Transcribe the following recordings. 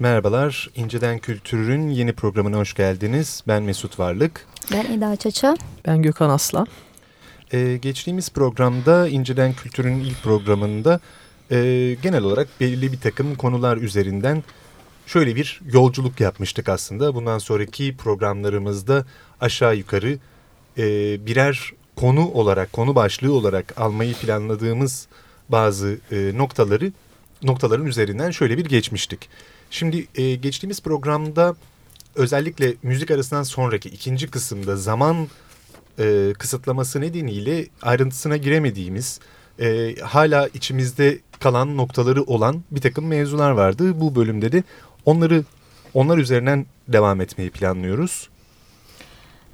Merhabalar, İnceden Kültür'ün yeni programına hoş geldiniz. Ben Mesut Varlık. Ben Eda Çaça. Ben Gökhan Aslan. Ee, geçtiğimiz programda İnceden Kültür'ün ilk programında e, genel olarak belirli bir takım konular üzerinden şöyle bir yolculuk yapmıştık aslında. Bundan sonraki programlarımızda aşağı yukarı e, birer konu olarak, konu başlığı olarak almayı planladığımız bazı e, noktaları noktaların üzerinden şöyle bir geçmiştik. Şimdi e, geçtiğimiz programda özellikle müzik arasından sonraki ikinci kısımda zaman e, kısıtlaması nedeniyle ayrıntısına giremediğimiz e, hala içimizde kalan noktaları olan bir takım mevzular vardı. Bu bölümde de onları onlar üzerinden devam etmeyi planlıyoruz.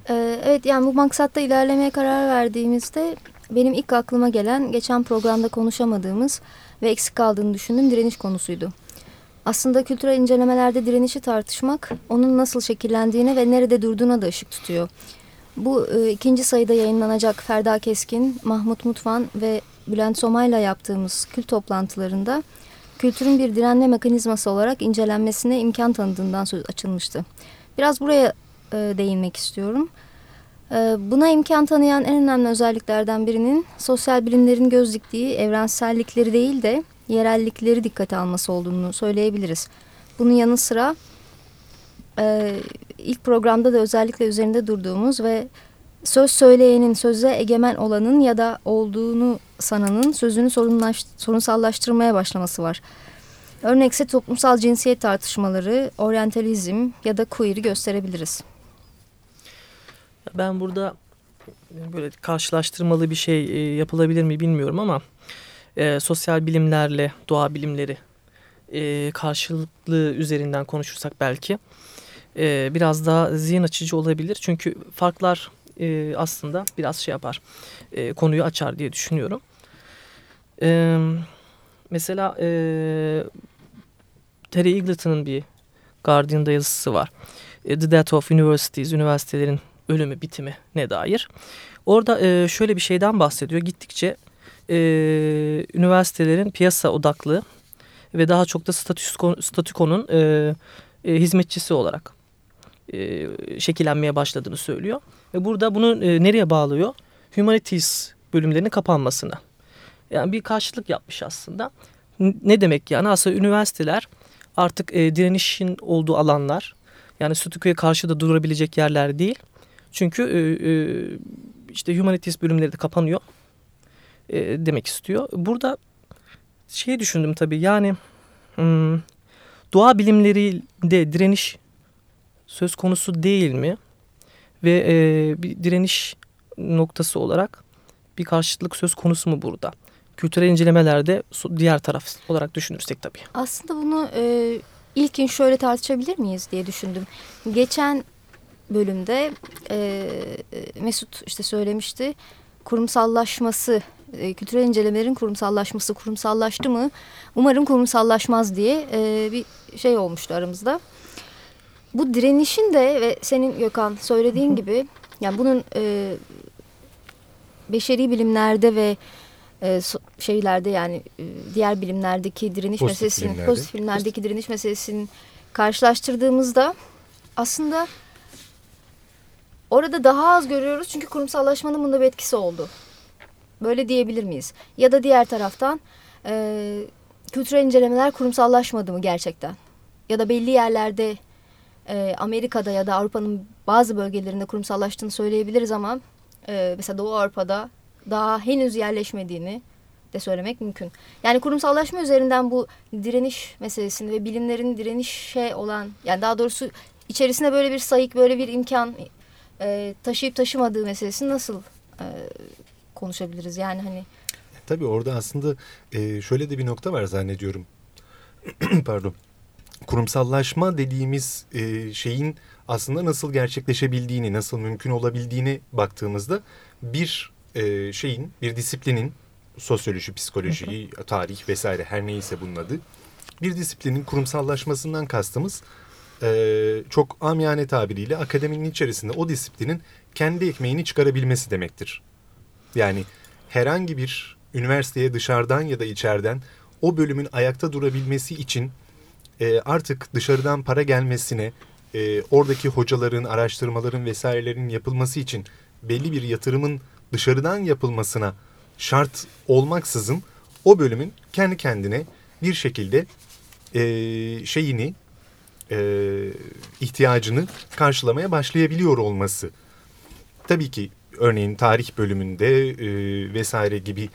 Ee, evet yani bu maksatta ilerlemeye karar verdiğimizde benim ilk aklıma gelen geçen programda konuşamadığımız ve eksik kaldığını düşündüğüm direniş konusuydu. Aslında kültürel incelemelerde direnişi tartışmak onun nasıl şekillendiğine ve nerede durduğuna da ışık tutuyor. Bu e, ikinci sayıda yayınlanacak Ferda Keskin, Mahmut Mutfan ve Bülent Soma'yla yaptığımız kül toplantılarında kültürün bir direnme mekanizması olarak incelenmesine imkan tanıdığından söz açılmıştı. Biraz buraya e, değinmek istiyorum. E, buna imkan tanıyan en önemli özelliklerden birinin sosyal bilimlerin göz evrensellikleri değil de yerellikleri dikkate alması olduğunu söyleyebiliriz. Bunun yanı sıra e, ilk programda da özellikle üzerinde durduğumuz ve söz söyleyenin söze egemen olanın ya da olduğunu sananın sözünü sorunsallaştırmaya başlaması var. Örnekse toplumsal cinsiyet tartışmaları, oryantalizm ya da queer'i gösterebiliriz. Ben burada böyle karşılaştırmalı bir şey e, yapılabilir mi bilmiyorum ama e, sosyal bilimlerle doğa bilimleri e, karşılıklı üzerinden konuşursak belki e, biraz daha zihin açıcı olabilir. Çünkü farklar e, aslında biraz şey yapar, e, konuyu açar diye düşünüyorum. E, mesela e, Terry Eagleton'ın bir Guardian'da yazısı var. E, The Death of Universities, üniversitelerin ölümü, bitimi ne dair. Orada e, şöyle bir şeyden bahsediyor. Gittikçe e, üniversitelerin piyasa odaklı ve daha çok da statükonun e, e, hizmetçisi olarak e, şekillenmeye başladığını söylüyor. Ve burada bunu e, nereye bağlıyor? Humanities bölümlerinin kapanmasına. Yani bir karşılık yapmış aslında. Ne demek yani? Aslında üniversiteler artık e, direnişin olduğu alanlar. Yani statükoya karşı da durabilecek yerler değil. Çünkü e, e, işte humanities bölümleri de kapanıyor e, demek istiyor. Burada şey düşündüm tabii yani hmm, doğa bilimlerinde direniş söz konusu değil mi? Ve e, bir direniş noktası olarak bir karşıtlık söz konusu mu burada? Kültürel incelemelerde diğer taraf olarak düşünürsek tabii. Aslında bunu e, ilkin şöyle tartışabilir miyiz diye düşündüm. Geçen bölümde e, Mesut işte söylemişti kurumsallaşması e, kültürel incelemelerin kurumsallaşması kurumsallaştı mı? Umarım kurumsallaşmaz diye e, bir şey olmuştu aramızda. Bu direnişin de ve senin Gökhan söylediğin gibi yani bunun e, beşeri bilimlerde ve e, şeylerde yani e, diğer bilimlerdeki direniş pozitif meselesinin bilimlerde. pozitif bilimlerdeki direniş meselesinin karşılaştırdığımızda aslında orada daha az görüyoruz çünkü kurumsallaşmanın bunda bir etkisi oldu. Böyle diyebilir miyiz? Ya da diğer taraftan e, kültürel incelemeler kurumsallaşmadı mı gerçekten? Ya da belli yerlerde e, Amerika'da ya da Avrupa'nın bazı bölgelerinde kurumsallaştığını söyleyebiliriz ama e, mesela Doğu Avrupa'da daha henüz yerleşmediğini de söylemek mümkün. Yani kurumsallaşma üzerinden bu direniş meselesini ve bilimlerin direnişe olan yani daha doğrusu içerisinde böyle bir sayık böyle bir imkan e, taşıyıp taşımadığı meselesini nasıl e, konuşabiliriz yani hani. Tabii orada aslında e, şöyle de bir nokta var zannediyorum. Pardon. Kurumsallaşma dediğimiz e, şeyin aslında nasıl gerçekleşebildiğini, nasıl mümkün olabildiğini baktığımızda bir e, şeyin, bir disiplinin sosyoloji, psikoloji, tarih vesaire her neyse bunun adı. Bir disiplinin kurumsallaşmasından kastımız e, çok amiyane tabiriyle akademinin içerisinde o disiplinin kendi ekmeğini çıkarabilmesi demektir. Yani herhangi bir üniversiteye dışarıdan ya da içeriden o bölümün ayakta durabilmesi için e, artık dışarıdan para gelmesine, e, oradaki hocaların, araştırmaların vesairelerin yapılması için belli bir yatırımın dışarıdan yapılmasına şart olmaksızın o bölümün kendi kendine bir şekilde e, şeyini e, ihtiyacını karşılamaya başlayabiliyor olması. Tabii ki örneğin tarih bölümünde e, vesaire gibi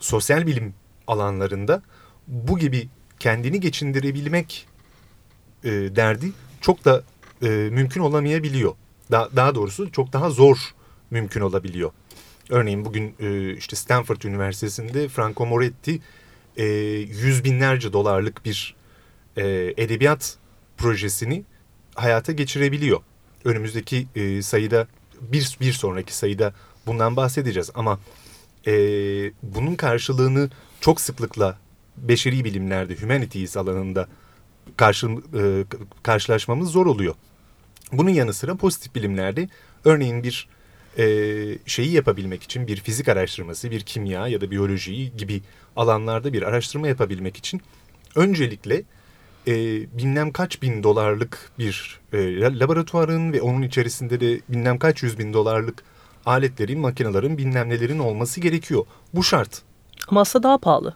sosyal bilim alanlarında bu gibi kendini geçindirebilmek e, derdi çok da e, mümkün olamayabiliyor. Da, daha doğrusu çok daha zor mümkün olabiliyor. Örneğin bugün e, işte Stanford Üniversitesi'nde Franco Moretti e, yüz binlerce dolarlık bir e, edebiyat projesini hayata geçirebiliyor. Önümüzdeki e, sayıda bir, bir sonraki sayıda bundan bahsedeceğiz ama e, bunun karşılığını çok sıklıkla beşeri bilimlerde, humanities alanında karşı, e, karşılaşmamız zor oluyor. Bunun yanı sıra pozitif bilimlerde örneğin bir e, şeyi yapabilmek için bir fizik araştırması, bir kimya ya da biyoloji gibi alanlarda bir araştırma yapabilmek için öncelikle e, bilmem kaç bin dolarlık bir e, laboratuvarın ve onun içerisinde de bilmem kaç yüz bin dolarlık aletlerin, makinelerin, bilmem nelerin olması gerekiyor. Bu şart. Ama aslında daha pahalı.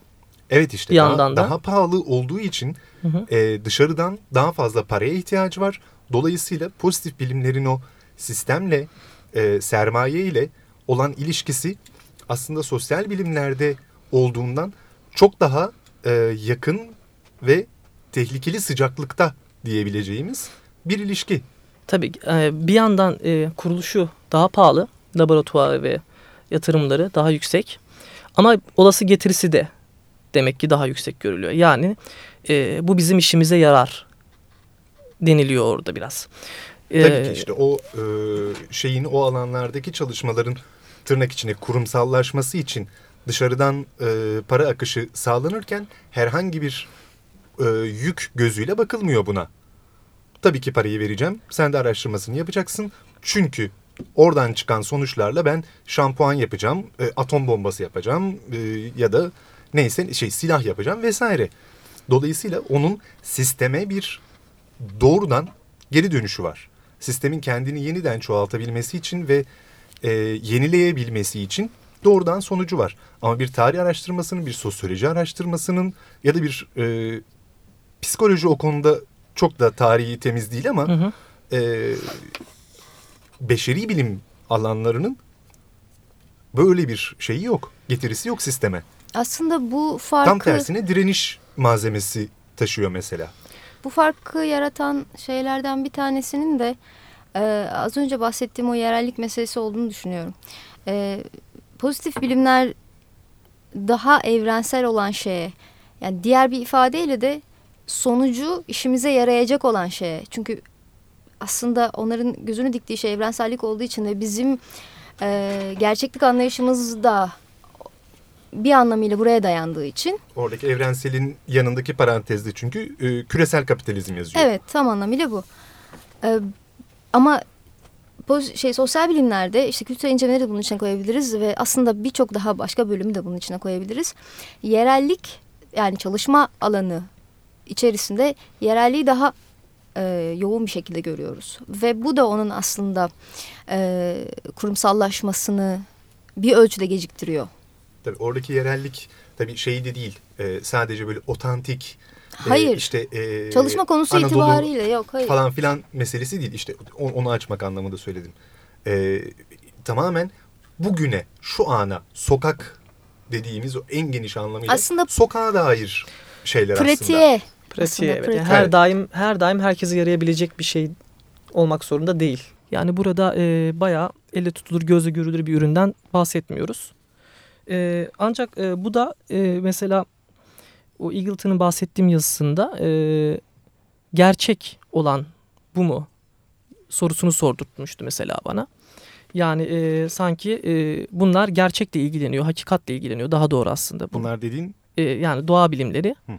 Evet işte bir daha, yandan da. daha pahalı olduğu için hı hı. E, dışarıdan daha fazla paraya ihtiyacı var. Dolayısıyla pozitif bilimlerin o sistemle, e, sermaye ile olan ilişkisi aslında sosyal bilimlerde olduğundan çok daha e, yakın ve tehlikeli sıcaklıkta diyebileceğimiz bir ilişki. Tabii e, bir yandan e, kuruluşu daha pahalı, laboratuvar ve yatırımları daha yüksek ama olası getirisi de demek ki daha yüksek görülüyor. Yani e, bu bizim işimize yarar deniliyor orada biraz. Tabii ki işte o şeyin o alanlardaki çalışmaların tırnak içine kurumsallaşması için dışarıdan para akışı sağlanırken herhangi bir e, yük gözüyle bakılmıyor buna. Tabii ki parayı vereceğim. Sen de araştırmasını yapacaksın. Çünkü oradan çıkan sonuçlarla ben şampuan yapacağım, e, atom bombası yapacağım e, ya da neyse şey silah yapacağım vesaire. Dolayısıyla onun sisteme bir doğrudan geri dönüşü var. Sistemin kendini yeniden çoğaltabilmesi için ve e, yenileyebilmesi için doğrudan sonucu var. Ama bir tarih araştırmasının, bir sosyoloji araştırmasının ya da bir e, psikoloji o konuda çok da tarihi temiz değil ama hı hı. E, beşeri bilim alanlarının böyle bir şeyi yok. Getirisi yok sisteme. Aslında bu farkı... Tam tersine direniş malzemesi taşıyor mesela. Bu farkı yaratan şeylerden bir tanesinin de e, az önce bahsettiğim o yerellik meselesi olduğunu düşünüyorum. E, pozitif bilimler daha evrensel olan şeye yani diğer bir ifadeyle de sonucu işimize yarayacak olan şeye. Çünkü aslında onların gözünü diktiği şey evrensellik olduğu için ve bizim e, gerçeklik anlayışımız da bir anlamıyla buraya dayandığı için. Oradaki evrenselin yanındaki parantezde çünkü e, küresel kapitalizm yazıyor. Evet tam anlamıyla bu. E, ama şey sosyal bilimlerde işte kültürel incelemeleri de bunun içine koyabiliriz ve aslında birçok daha başka bölümü de bunun içine koyabiliriz. Yerellik yani çalışma alanı içerisinde yerelliği daha e, yoğun bir şekilde görüyoruz. Ve bu da onun aslında e, kurumsallaşmasını bir ölçüde geciktiriyor. Tabii oradaki yerellik tabii şey de değil e, sadece böyle otantik e, Hayır. E, işte e, çalışma konusu Anadolu itibariyle yok hayır. Falan filan meselesi değil. İşte onu açmak anlamında söyledim. E, tamamen bugüne, şu ana, sokak dediğimiz o en geniş anlamıyla aslında sokağa dair şeyler pratiğe, aslında. Pratiğe evet. Yani her evet. daim her daim herkese yarayabilecek bir şey olmak zorunda değil. Yani burada e, bayağı elle tutulur, gözle görülür bir üründen bahsetmiyoruz. E, ancak e, bu da e, mesela o Eagleton'ın bahsettiğim yazısında e, gerçek olan bu mu sorusunu sordurtmuştu mesela bana. Yani e, sanki e, bunlar gerçekle ilgileniyor, hakikatle ilgileniyor. Daha doğru aslında. Bunlar dediğin? E, yani doğa bilimleri. Hı.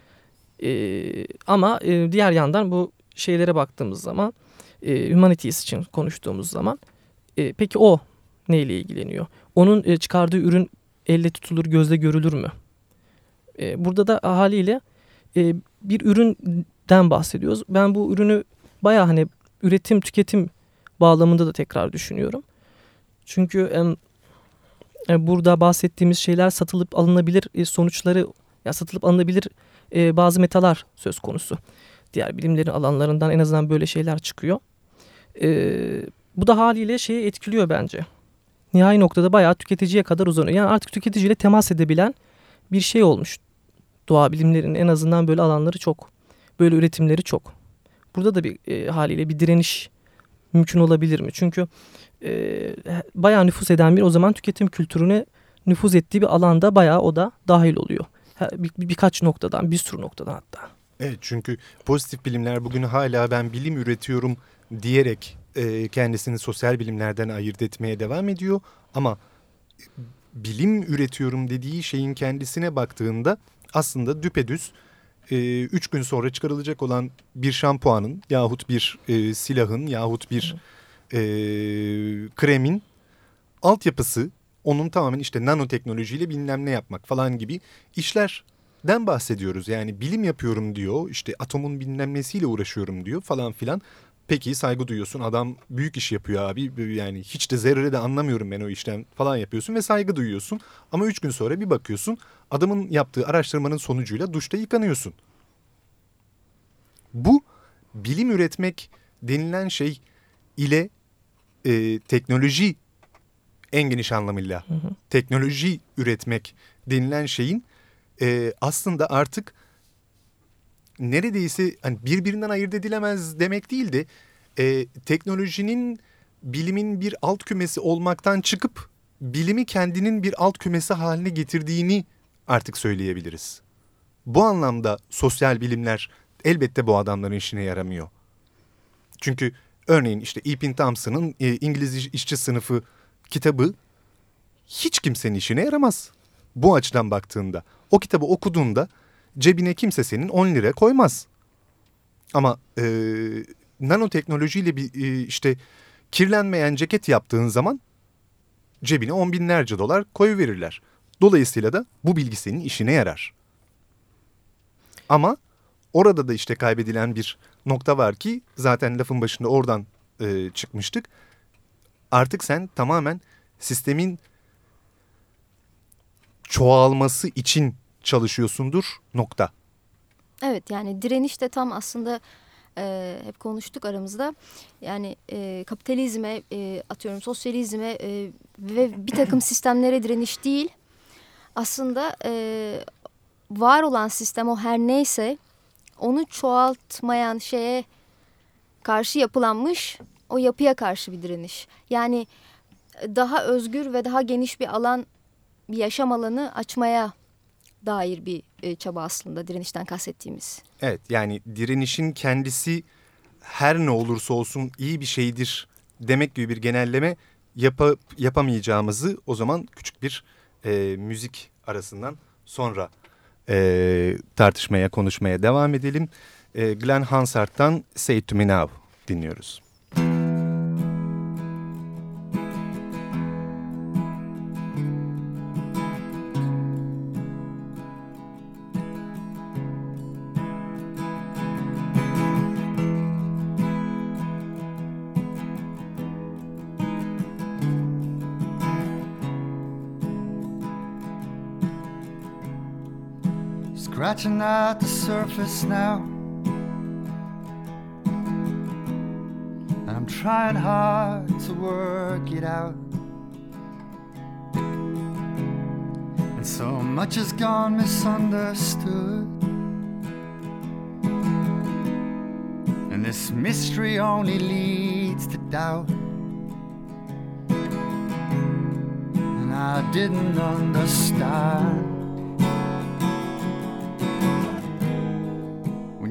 E, ama e, diğer yandan bu şeylere baktığımız zaman, e, humanities için konuştuğumuz zaman, e, peki o neyle ilgileniyor? Onun e, çıkardığı ürün elle tutulur, gözle görülür mü? E, burada da haliyle e, bir ürün den bahsediyoruz. Ben bu ürünü baya hani üretim tüketim bağlamında da tekrar düşünüyorum. Çünkü e, burada bahsettiğimiz şeyler satılıp alınabilir e, sonuçları ya satılıp alınabilir e, bazı metalar söz konusu. Diğer bilimlerin alanlarından en azından böyle şeyler çıkıyor. E, bu da haliyle şeyi etkiliyor bence. Nihai noktada bayağı tüketiciye kadar uzanıyor. Yani artık tüketiciyle temas edebilen bir şey olmuş. Doğa bilimlerinin en azından böyle alanları çok. Böyle üretimleri çok. Burada da bir e, haliyle bir direniş mümkün olabilir mi? Çünkü e, bayağı nüfus eden bir o zaman tüketim kültürüne nüfuz ettiği bir alanda bayağı o da dahil oluyor. Bir, bir, birkaç noktadan, bir sürü noktadan hatta. Evet çünkü pozitif bilimler bugün hala ben bilim üretiyorum diyerek e, kendisini sosyal bilimlerden ayırt etmeye devam ediyor. Ama bilim üretiyorum dediği şeyin kendisine baktığında aslında düpedüz e, üç gün sonra çıkarılacak olan bir şampuanın yahut bir e, silahın yahut bir e, kremin altyapısı onun tamamen işte nanoteknolojiyle bilmem ne yapmak falan gibi işlerden bahsediyoruz. Yani bilim yapıyorum diyor işte atomun bilmem nesiyle uğraşıyorum diyor falan filan. Peki saygı duyuyorsun adam büyük iş yapıyor abi yani hiç de zerre de anlamıyorum ben o işten falan yapıyorsun ve saygı duyuyorsun. Ama üç gün sonra bir bakıyorsun adamın yaptığı araştırmanın sonucuyla duşta yıkanıyorsun. Bu bilim üretmek denilen şey ile e, teknoloji en geniş anlamıyla hı hı. teknoloji üretmek denilen şeyin e, aslında artık neredeyse hani birbirinden ayırt edilemez demek değil de e, teknolojinin bilimin bir alt kümesi olmaktan çıkıp bilimi kendinin bir alt kümesi haline getirdiğini artık söyleyebiliriz. Bu anlamda sosyal bilimler elbette bu adamların işine yaramıyor. Çünkü örneğin işte Epin Thompson'ın e, İngiliz işçi sınıfı kitabı hiç kimsenin işine yaramaz. Bu açıdan baktığında o kitabı okuduğunda cebine kimse senin 10 lira koymaz. Ama e, nanoteknolojiyle bir e, işte kirlenmeyen ceket yaptığın zaman cebine on binlerce dolar koyu verirler. Dolayısıyla da bu bilgi senin işine yarar. Ama orada da işte kaybedilen bir nokta var ki zaten lafın başında oradan e, çıkmıştık. Artık sen tamamen sistemin çoğalması için çalışıyorsundur nokta. Evet yani direniş de tam aslında e, hep konuştuk aramızda. Yani e, kapitalizme, e, atıyorum sosyalizme e, ve bir takım sistemlere direniş değil. Aslında e, var olan sistem o her neyse onu çoğaltmayan şeye karşı yapılanmış o yapıya karşı bir direniş. Yani daha özgür ve daha geniş bir alan, bir yaşam alanı açmaya dair bir e, çaba aslında direnişten kastettiğimiz. Evet yani direnişin kendisi her ne olursa olsun iyi bir şeydir demek gibi bir genelleme yapa, yapamayacağımızı o zaman küçük bir e, müzik arasından sonra e, tartışmaya konuşmaya devam edelim. E, Glenn Hansard'dan Say To Me Now dinliyoruz. Scratching at the surface now. And I'm trying hard to work it out. And so much has gone misunderstood. And this mystery only leads to doubt. And I didn't understand.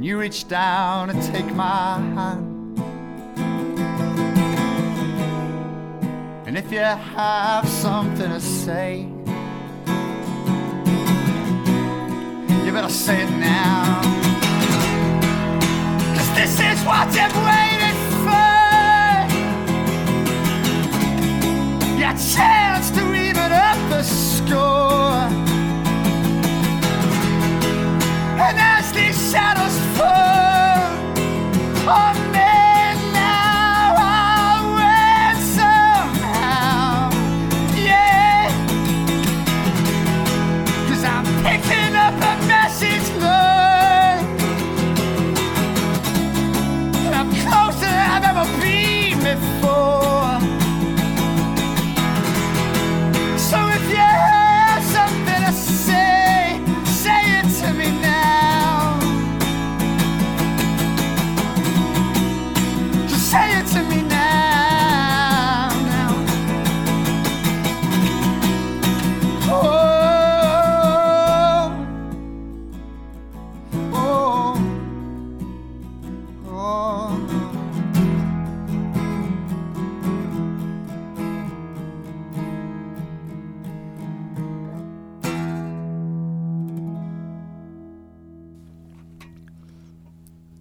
When you reach down and take my hand. And if you have something to say, you better say it now. Cause this is what you've waited for. Your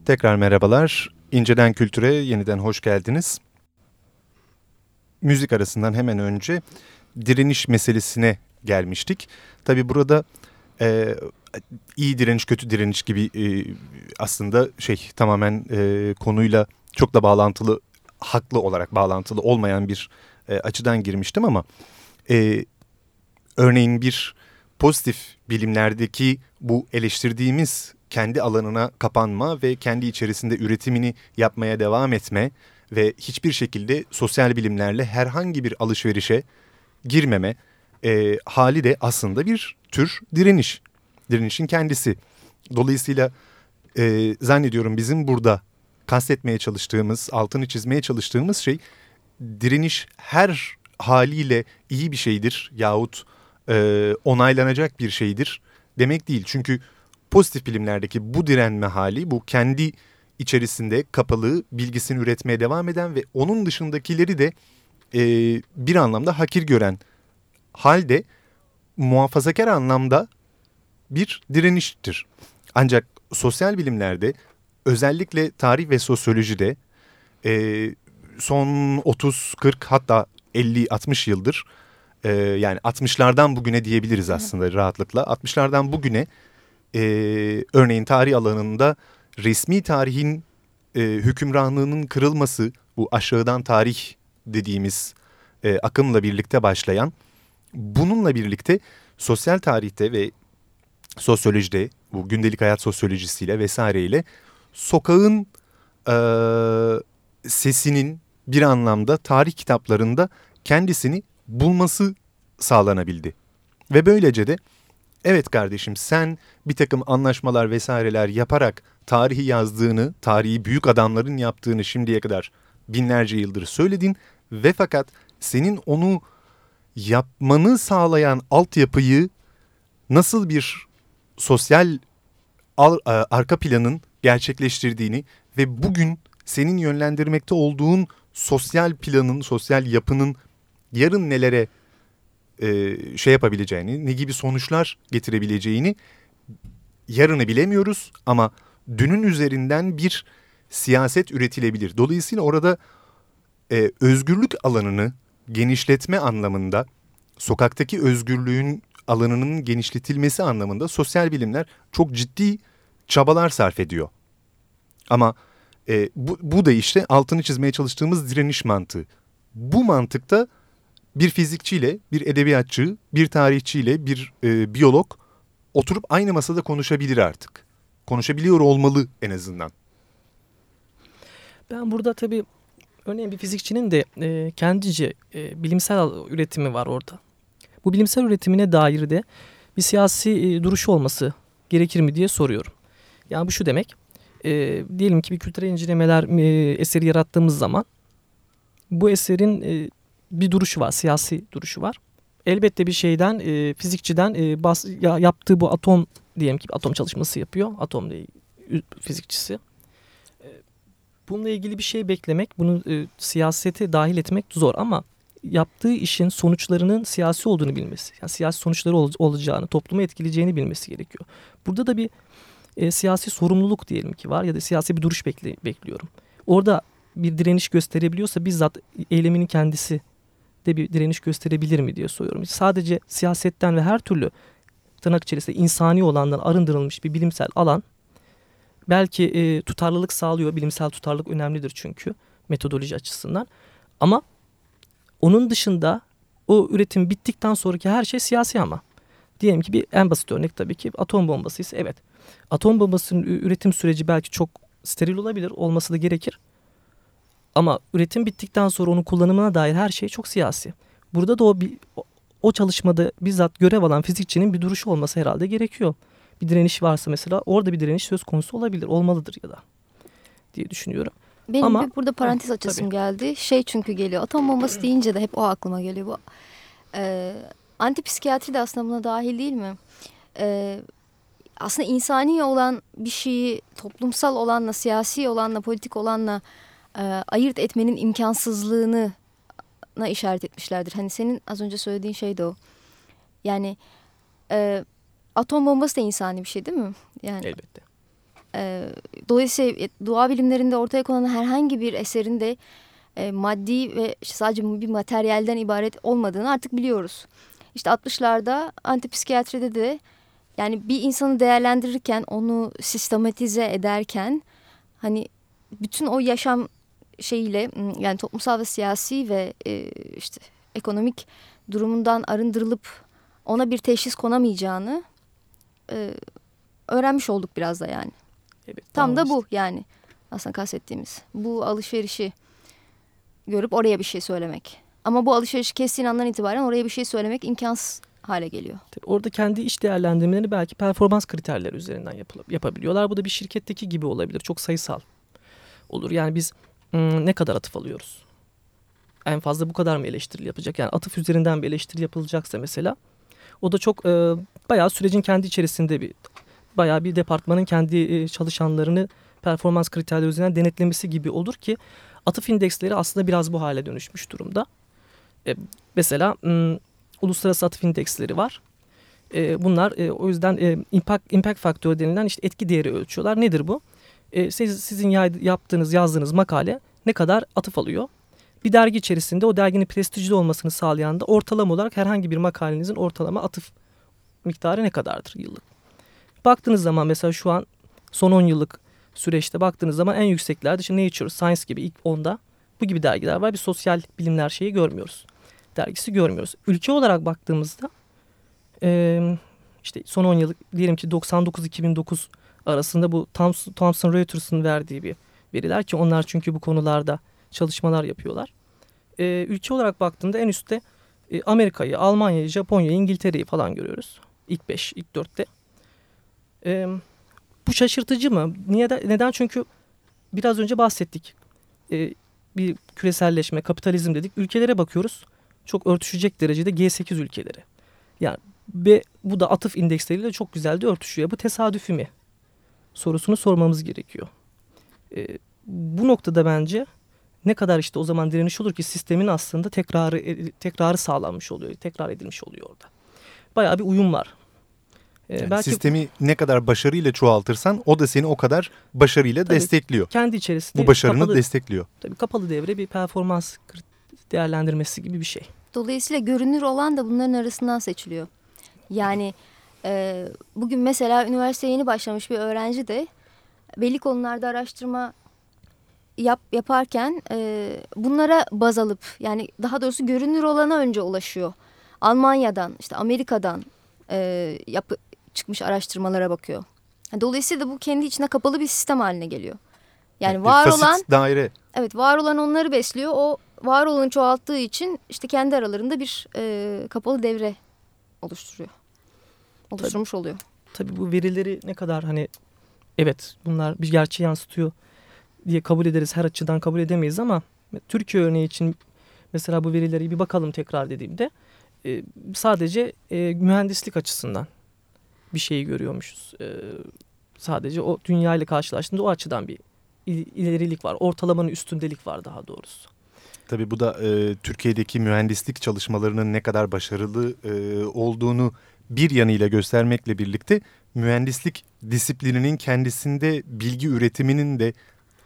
Tekrar merhabalar. İnceden Kültür'e yeniden hoş geldiniz. Müzik arasından hemen önce direniş meselesine gelmiştik. Tabi burada e, iyi direniş, kötü direniş gibi e, aslında şey tamamen e, konuyla çok da bağlantılı, haklı olarak bağlantılı olmayan bir e, açıdan girmiştim ama e, örneğin bir pozitif bilimlerdeki bu eleştirdiğimiz kendi alanına kapanma ve kendi içerisinde üretimini yapmaya devam etme ve hiçbir şekilde sosyal bilimlerle herhangi bir alışverişe girmeme e, hali de aslında bir tür direniş. Direnişin kendisi. Dolayısıyla e, zannediyorum bizim burada kastetmeye çalıştığımız, altını çizmeye çalıştığımız şey direniş her haliyle iyi bir şeydir yahut e, onaylanacak bir şeydir demek değil. Çünkü pozitif bilimlerdeki bu direnme hali bu kendi içerisinde kapalı bilgisini üretmeye devam eden ve onun dışındakileri de e, bir anlamda hakir gören halde muhafazakar anlamda bir direniştir. Ancak sosyal bilimlerde özellikle tarih ve sosyolojide e, son 30-40 hatta 50-60 yıldır e, yani 60'lardan bugüne diyebiliriz aslında rahatlıkla 60'lardan bugüne e, örneğin tarih alanında resmi tarihin e, hükümranlığının kırılması bu aşağıdan tarih dediğimiz e, akımla birlikte başlayan bununla birlikte sosyal tarihte ve sosyolojide bu gündelik hayat sosyolojisiyle vesaireyle sokağın e, sesinin bir anlamda tarih kitaplarında kendisini bulması sağlanabildi. Ve böylece de evet kardeşim sen bir takım anlaşmalar vesaireler yaparak tarihi yazdığını, tarihi büyük adamların yaptığını şimdiye kadar binlerce yıldır söyledin ve fakat senin onu yapmanı sağlayan altyapıyı nasıl bir sosyal arka planın gerçekleştirdiğini ve bugün senin yönlendirmekte olduğun sosyal planın, sosyal yapının yarın nelere e, şey yapabileceğini, ne gibi sonuçlar getirebileceğini yarını bilemiyoruz ama dünün üzerinden bir siyaset üretilebilir. Dolayısıyla orada e, özgürlük alanını genişletme anlamında, sokaktaki özgürlüğün alanının genişletilmesi anlamında sosyal bilimler çok ciddi çabalar sarf ediyor. Ama e, bu, bu da işte altını çizmeye çalıştığımız direniş mantığı. Bu mantıkta bir fizikçiyle, bir edebiyatçı, bir tarihçiyle, bir e, biyolog oturup aynı masada konuşabilir artık. Konuşabiliyor olmalı en azından. Ben burada tabii örneğin bir fizikçinin de e, kendice e, bilimsel üretimi var orada. Bu bilimsel üretimine dair de bir siyasi e, duruşu olması gerekir mi diye soruyorum. Yani bu şu demek. E, diyelim ki bir kültürel incelemeler e, eseri yarattığımız zaman bu eserin e, bir duruşu var, siyasi duruşu var. Elbette bir şeyden, e, fizikçiden e, bas, ya, yaptığı bu atom diyelim ki atom çalışması yapıyor. Atom fizikçisi. E, bununla ilgili bir şey beklemek, bunu e, siyasete dahil etmek zor ama yaptığı işin sonuçlarının siyasi olduğunu bilmesi, yani siyasi sonuçları ol, olacağını, toplumu etkileyeceğini bilmesi gerekiyor. Burada da bir e, siyasi sorumluluk diyelim ki var ya da siyasi bir duruş bekle, bekliyorum. Orada bir direniş gösterebiliyorsa bizzat eyleminin kendisi de bir direniş gösterebilir mi diye soruyorum. Sadece siyasetten ve her türlü tırnak içerisinde insani olandan arındırılmış bir bilimsel alan belki e, tutarlılık sağlıyor. Bilimsel tutarlılık önemlidir çünkü metodoloji açısından. Ama onun dışında o üretim bittikten sonraki her şey siyasi ama. Diyelim ki bir en basit örnek tabii ki atom bombası ise evet. Atom bombasının üretim süreci belki çok steril olabilir, olması da gerekir. Ama üretim bittikten sonra onun kullanımına dair her şey çok siyasi. Burada da o bir, o çalışmada bizzat görev alan fizikçinin bir duruşu olması herhalde gerekiyor. Bir direniş varsa mesela orada bir direniş söz konusu olabilir, olmalıdır ya da diye düşünüyorum. Benim Ama, bir burada parantez açısım tabii. geldi. Şey çünkü geliyor. Atom bombası deyince de hep o aklıma geliyor. Bu e, antipsikiyatri de aslında buna dahil değil mi? E, aslında insani olan bir şeyi toplumsal olanla, siyasi olanla, politik olanla e, ayırt etmenin imkansızlığını na işaret etmişlerdir. Hani senin az önce söylediğin şey de o. Yani e, atom bombası da insani bir şey değil mi? Yani Elbette. E, dolayısıyla e, doğa bilimlerinde ortaya konan herhangi bir eserinde e, maddi ve işte sadece bir materyalden ibaret olmadığını artık biliyoruz. İşte 60'larda antipsikiyatride de yani bir insanı değerlendirirken onu sistematize ederken hani bütün o yaşam şeyiyle yani toplumsal ve siyasi ve e, işte ekonomik durumundan arındırılıp ona bir teşhis konamayacağını e, öğrenmiş olduk biraz da yani. Evet, Tam da bu yani aslında kastettiğimiz. Bu alışverişi görüp oraya bir şey söylemek. Ama bu alışverişi kestiğin andan itibaren oraya bir şey söylemek imkansız hale geliyor. Tabii orada kendi iş değerlendirmelerini belki performans kriterleri üzerinden yapabiliyorlar. Bu da bir şirketteki gibi olabilir. Çok sayısal olur. Yani biz ne kadar atıf alıyoruz? En fazla bu kadar mı eleştiri yapacak? Yani atıf üzerinden bir eleştiri yapılacaksa mesela o da çok e, bayağı sürecin kendi içerisinde bir bayağı bir departmanın kendi e, çalışanlarını performans kriterleri üzerinden denetlemesi gibi olur ki atıf indeksleri aslında biraz bu hale dönüşmüş durumda. E, mesela m, uluslararası atıf indeksleri var. E, bunlar e, o yüzden e, impact, impact faktörü denilen işte etki değeri ölçüyorlar. Nedir bu? E, siz, sizin yaptığınız, yazdığınız makale ne kadar atıf alıyor? Bir dergi içerisinde o derginin prestijli olmasını sağlayan da ortalama olarak herhangi bir makalenizin ortalama atıf miktarı ne kadardır yıllık? Baktığınız zaman mesela şu an son 10 yıllık süreçte baktığınız zaman en yükseklerde işte Nature, Science gibi ilk 10'da bu gibi dergiler var. Bir sosyal bilimler şeyi görmüyoruz. Dergisi görmüyoruz. Ülke olarak baktığımızda işte son 10 yıllık diyelim ki 99-2009 arasında bu Thomson Reuters'ın verdiği bir veriler ki onlar çünkü bu konularda çalışmalar yapıyorlar. E, ülke olarak baktığında en üstte e, Amerika'yı, Almanya'yı, Japonya'yı, İngiltere'yi falan görüyoruz. İlk 5, ilk 4'te. E, bu şaşırtıcı mı? Niye de, neden? Çünkü biraz önce bahsettik. E, bir küreselleşme, kapitalizm dedik. Ülkelere bakıyoruz. Çok örtüşecek derecede G8 ülkeleri. Yani ve bu da atıf indeksleriyle çok güzel de örtüşüyor. Bu tesadüfi mi? Sorusunu sormamız gerekiyor. E, bu noktada bence ne kadar işte o zaman direniş olur ki sistemin aslında tekrarı tekrarı sağlanmış oluyor, tekrar edilmiş oluyor orada. Bayağı bir uyum var ee, yani belki sistemi ne kadar başarıyla çoğaltırsan o da seni o kadar başarıyla tabii, destekliyor. Kendi içerisinde bu başarını kapalı, destekliyor. Tabii kapalı devre bir performans değerlendirmesi gibi bir şey. Dolayısıyla görünür olan da bunların arasından seçiliyor. Yani e, bugün mesela üniversiteye yeni başlamış bir öğrenci de belli konularda araştırma yap, yaparken e, bunlara baz alıp yani daha doğrusu görünür olana önce ulaşıyor. Almanya'dan işte Amerika'dan e, yapı, çıkmış araştırmalara bakıyor. Dolayısıyla bu kendi içine kapalı bir sistem haline geliyor. Yani evet, var olan daire. Evet, var olan onları besliyor. O var olanı çoğalttığı için işte kendi aralarında bir e, kapalı devre oluşturuyor. Oluşturmuş tabii, oluyor. Tabii bu verileri ne kadar hani evet bunlar bir gerçeği yansıtıyor diye kabul ederiz. Her açıdan kabul edemeyiz ama Türkiye örneği için mesela bu verileri bir bakalım tekrar dediğimde e, sadece e, mühendislik açısından bir şeyi görüyormuşuz. E, sadece o dünya ile karşılaştığında o açıdan bir ilerilik var. Ortalamanın üstündelik var daha doğrusu. Tabii bu da e, Türkiye'deki mühendislik çalışmalarının ne kadar başarılı e, olduğunu bir yanıyla göstermekle birlikte mühendislik disiplininin kendisinde bilgi üretiminin de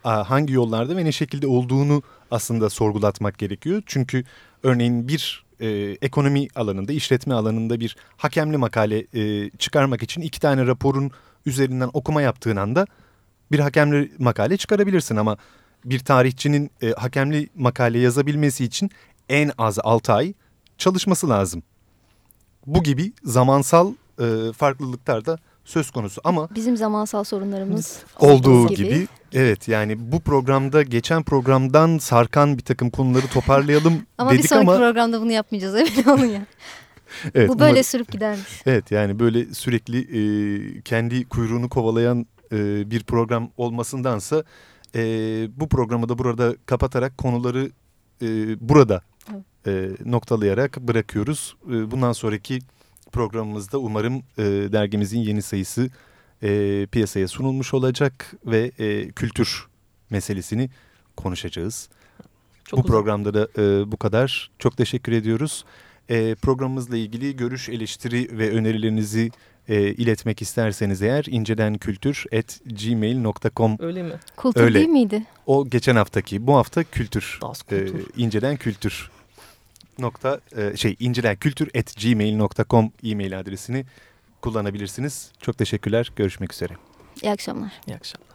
hangi yollarda ve ne şekilde olduğunu aslında sorgulatmak gerekiyor. Çünkü örneğin bir e, ekonomi alanında, işletme alanında bir hakemli makale e, çıkarmak için iki tane raporun üzerinden okuma yaptığın anda bir hakemli makale çıkarabilirsin ama bir tarihçinin e, hakemli makale yazabilmesi için en az 6 ay çalışması lazım. Bu gibi zamansal e, farklılıklar da söz konusu ama Bizim zamansal sorunlarımız olduğu gibi. evet yani bu programda geçen programdan sarkan bir takım konuları toparlayalım Ama bir dedik sonraki ama programda bunu yapmayacağız emin olun ya. evet, Bu böyle umarım- sürüp gidermiş. Evet yani böyle sürekli e, kendi kuyruğunu kovalayan e, bir program olmasındansa e, bu programı da burada kapatarak konuları e, burada e, noktalayarak bırakıyoruz. E, bundan sonraki programımızda umarım e, dergimizin yeni sayısı e, piyasaya sunulmuş olacak ve e, kültür meselesini konuşacağız. Çok bu uzun. programda da e, bu kadar. Çok teşekkür ediyoruz. E, programımızla ilgili görüş, eleştiri ve önerilerinizi e, iletmek isterseniz eğer incedenkültür.gmail.com Öyle mi? Kultur Öyle. değil miydi? O geçen haftaki, bu hafta kültür. Das E, Kultur. inceden kültür nokta e, şey incedenkültür@gmail.com e-mail adresini kullanabilirsiniz. Çok teşekkürler. Görüşmek üzere. İyi akşamlar. İyi akşamlar.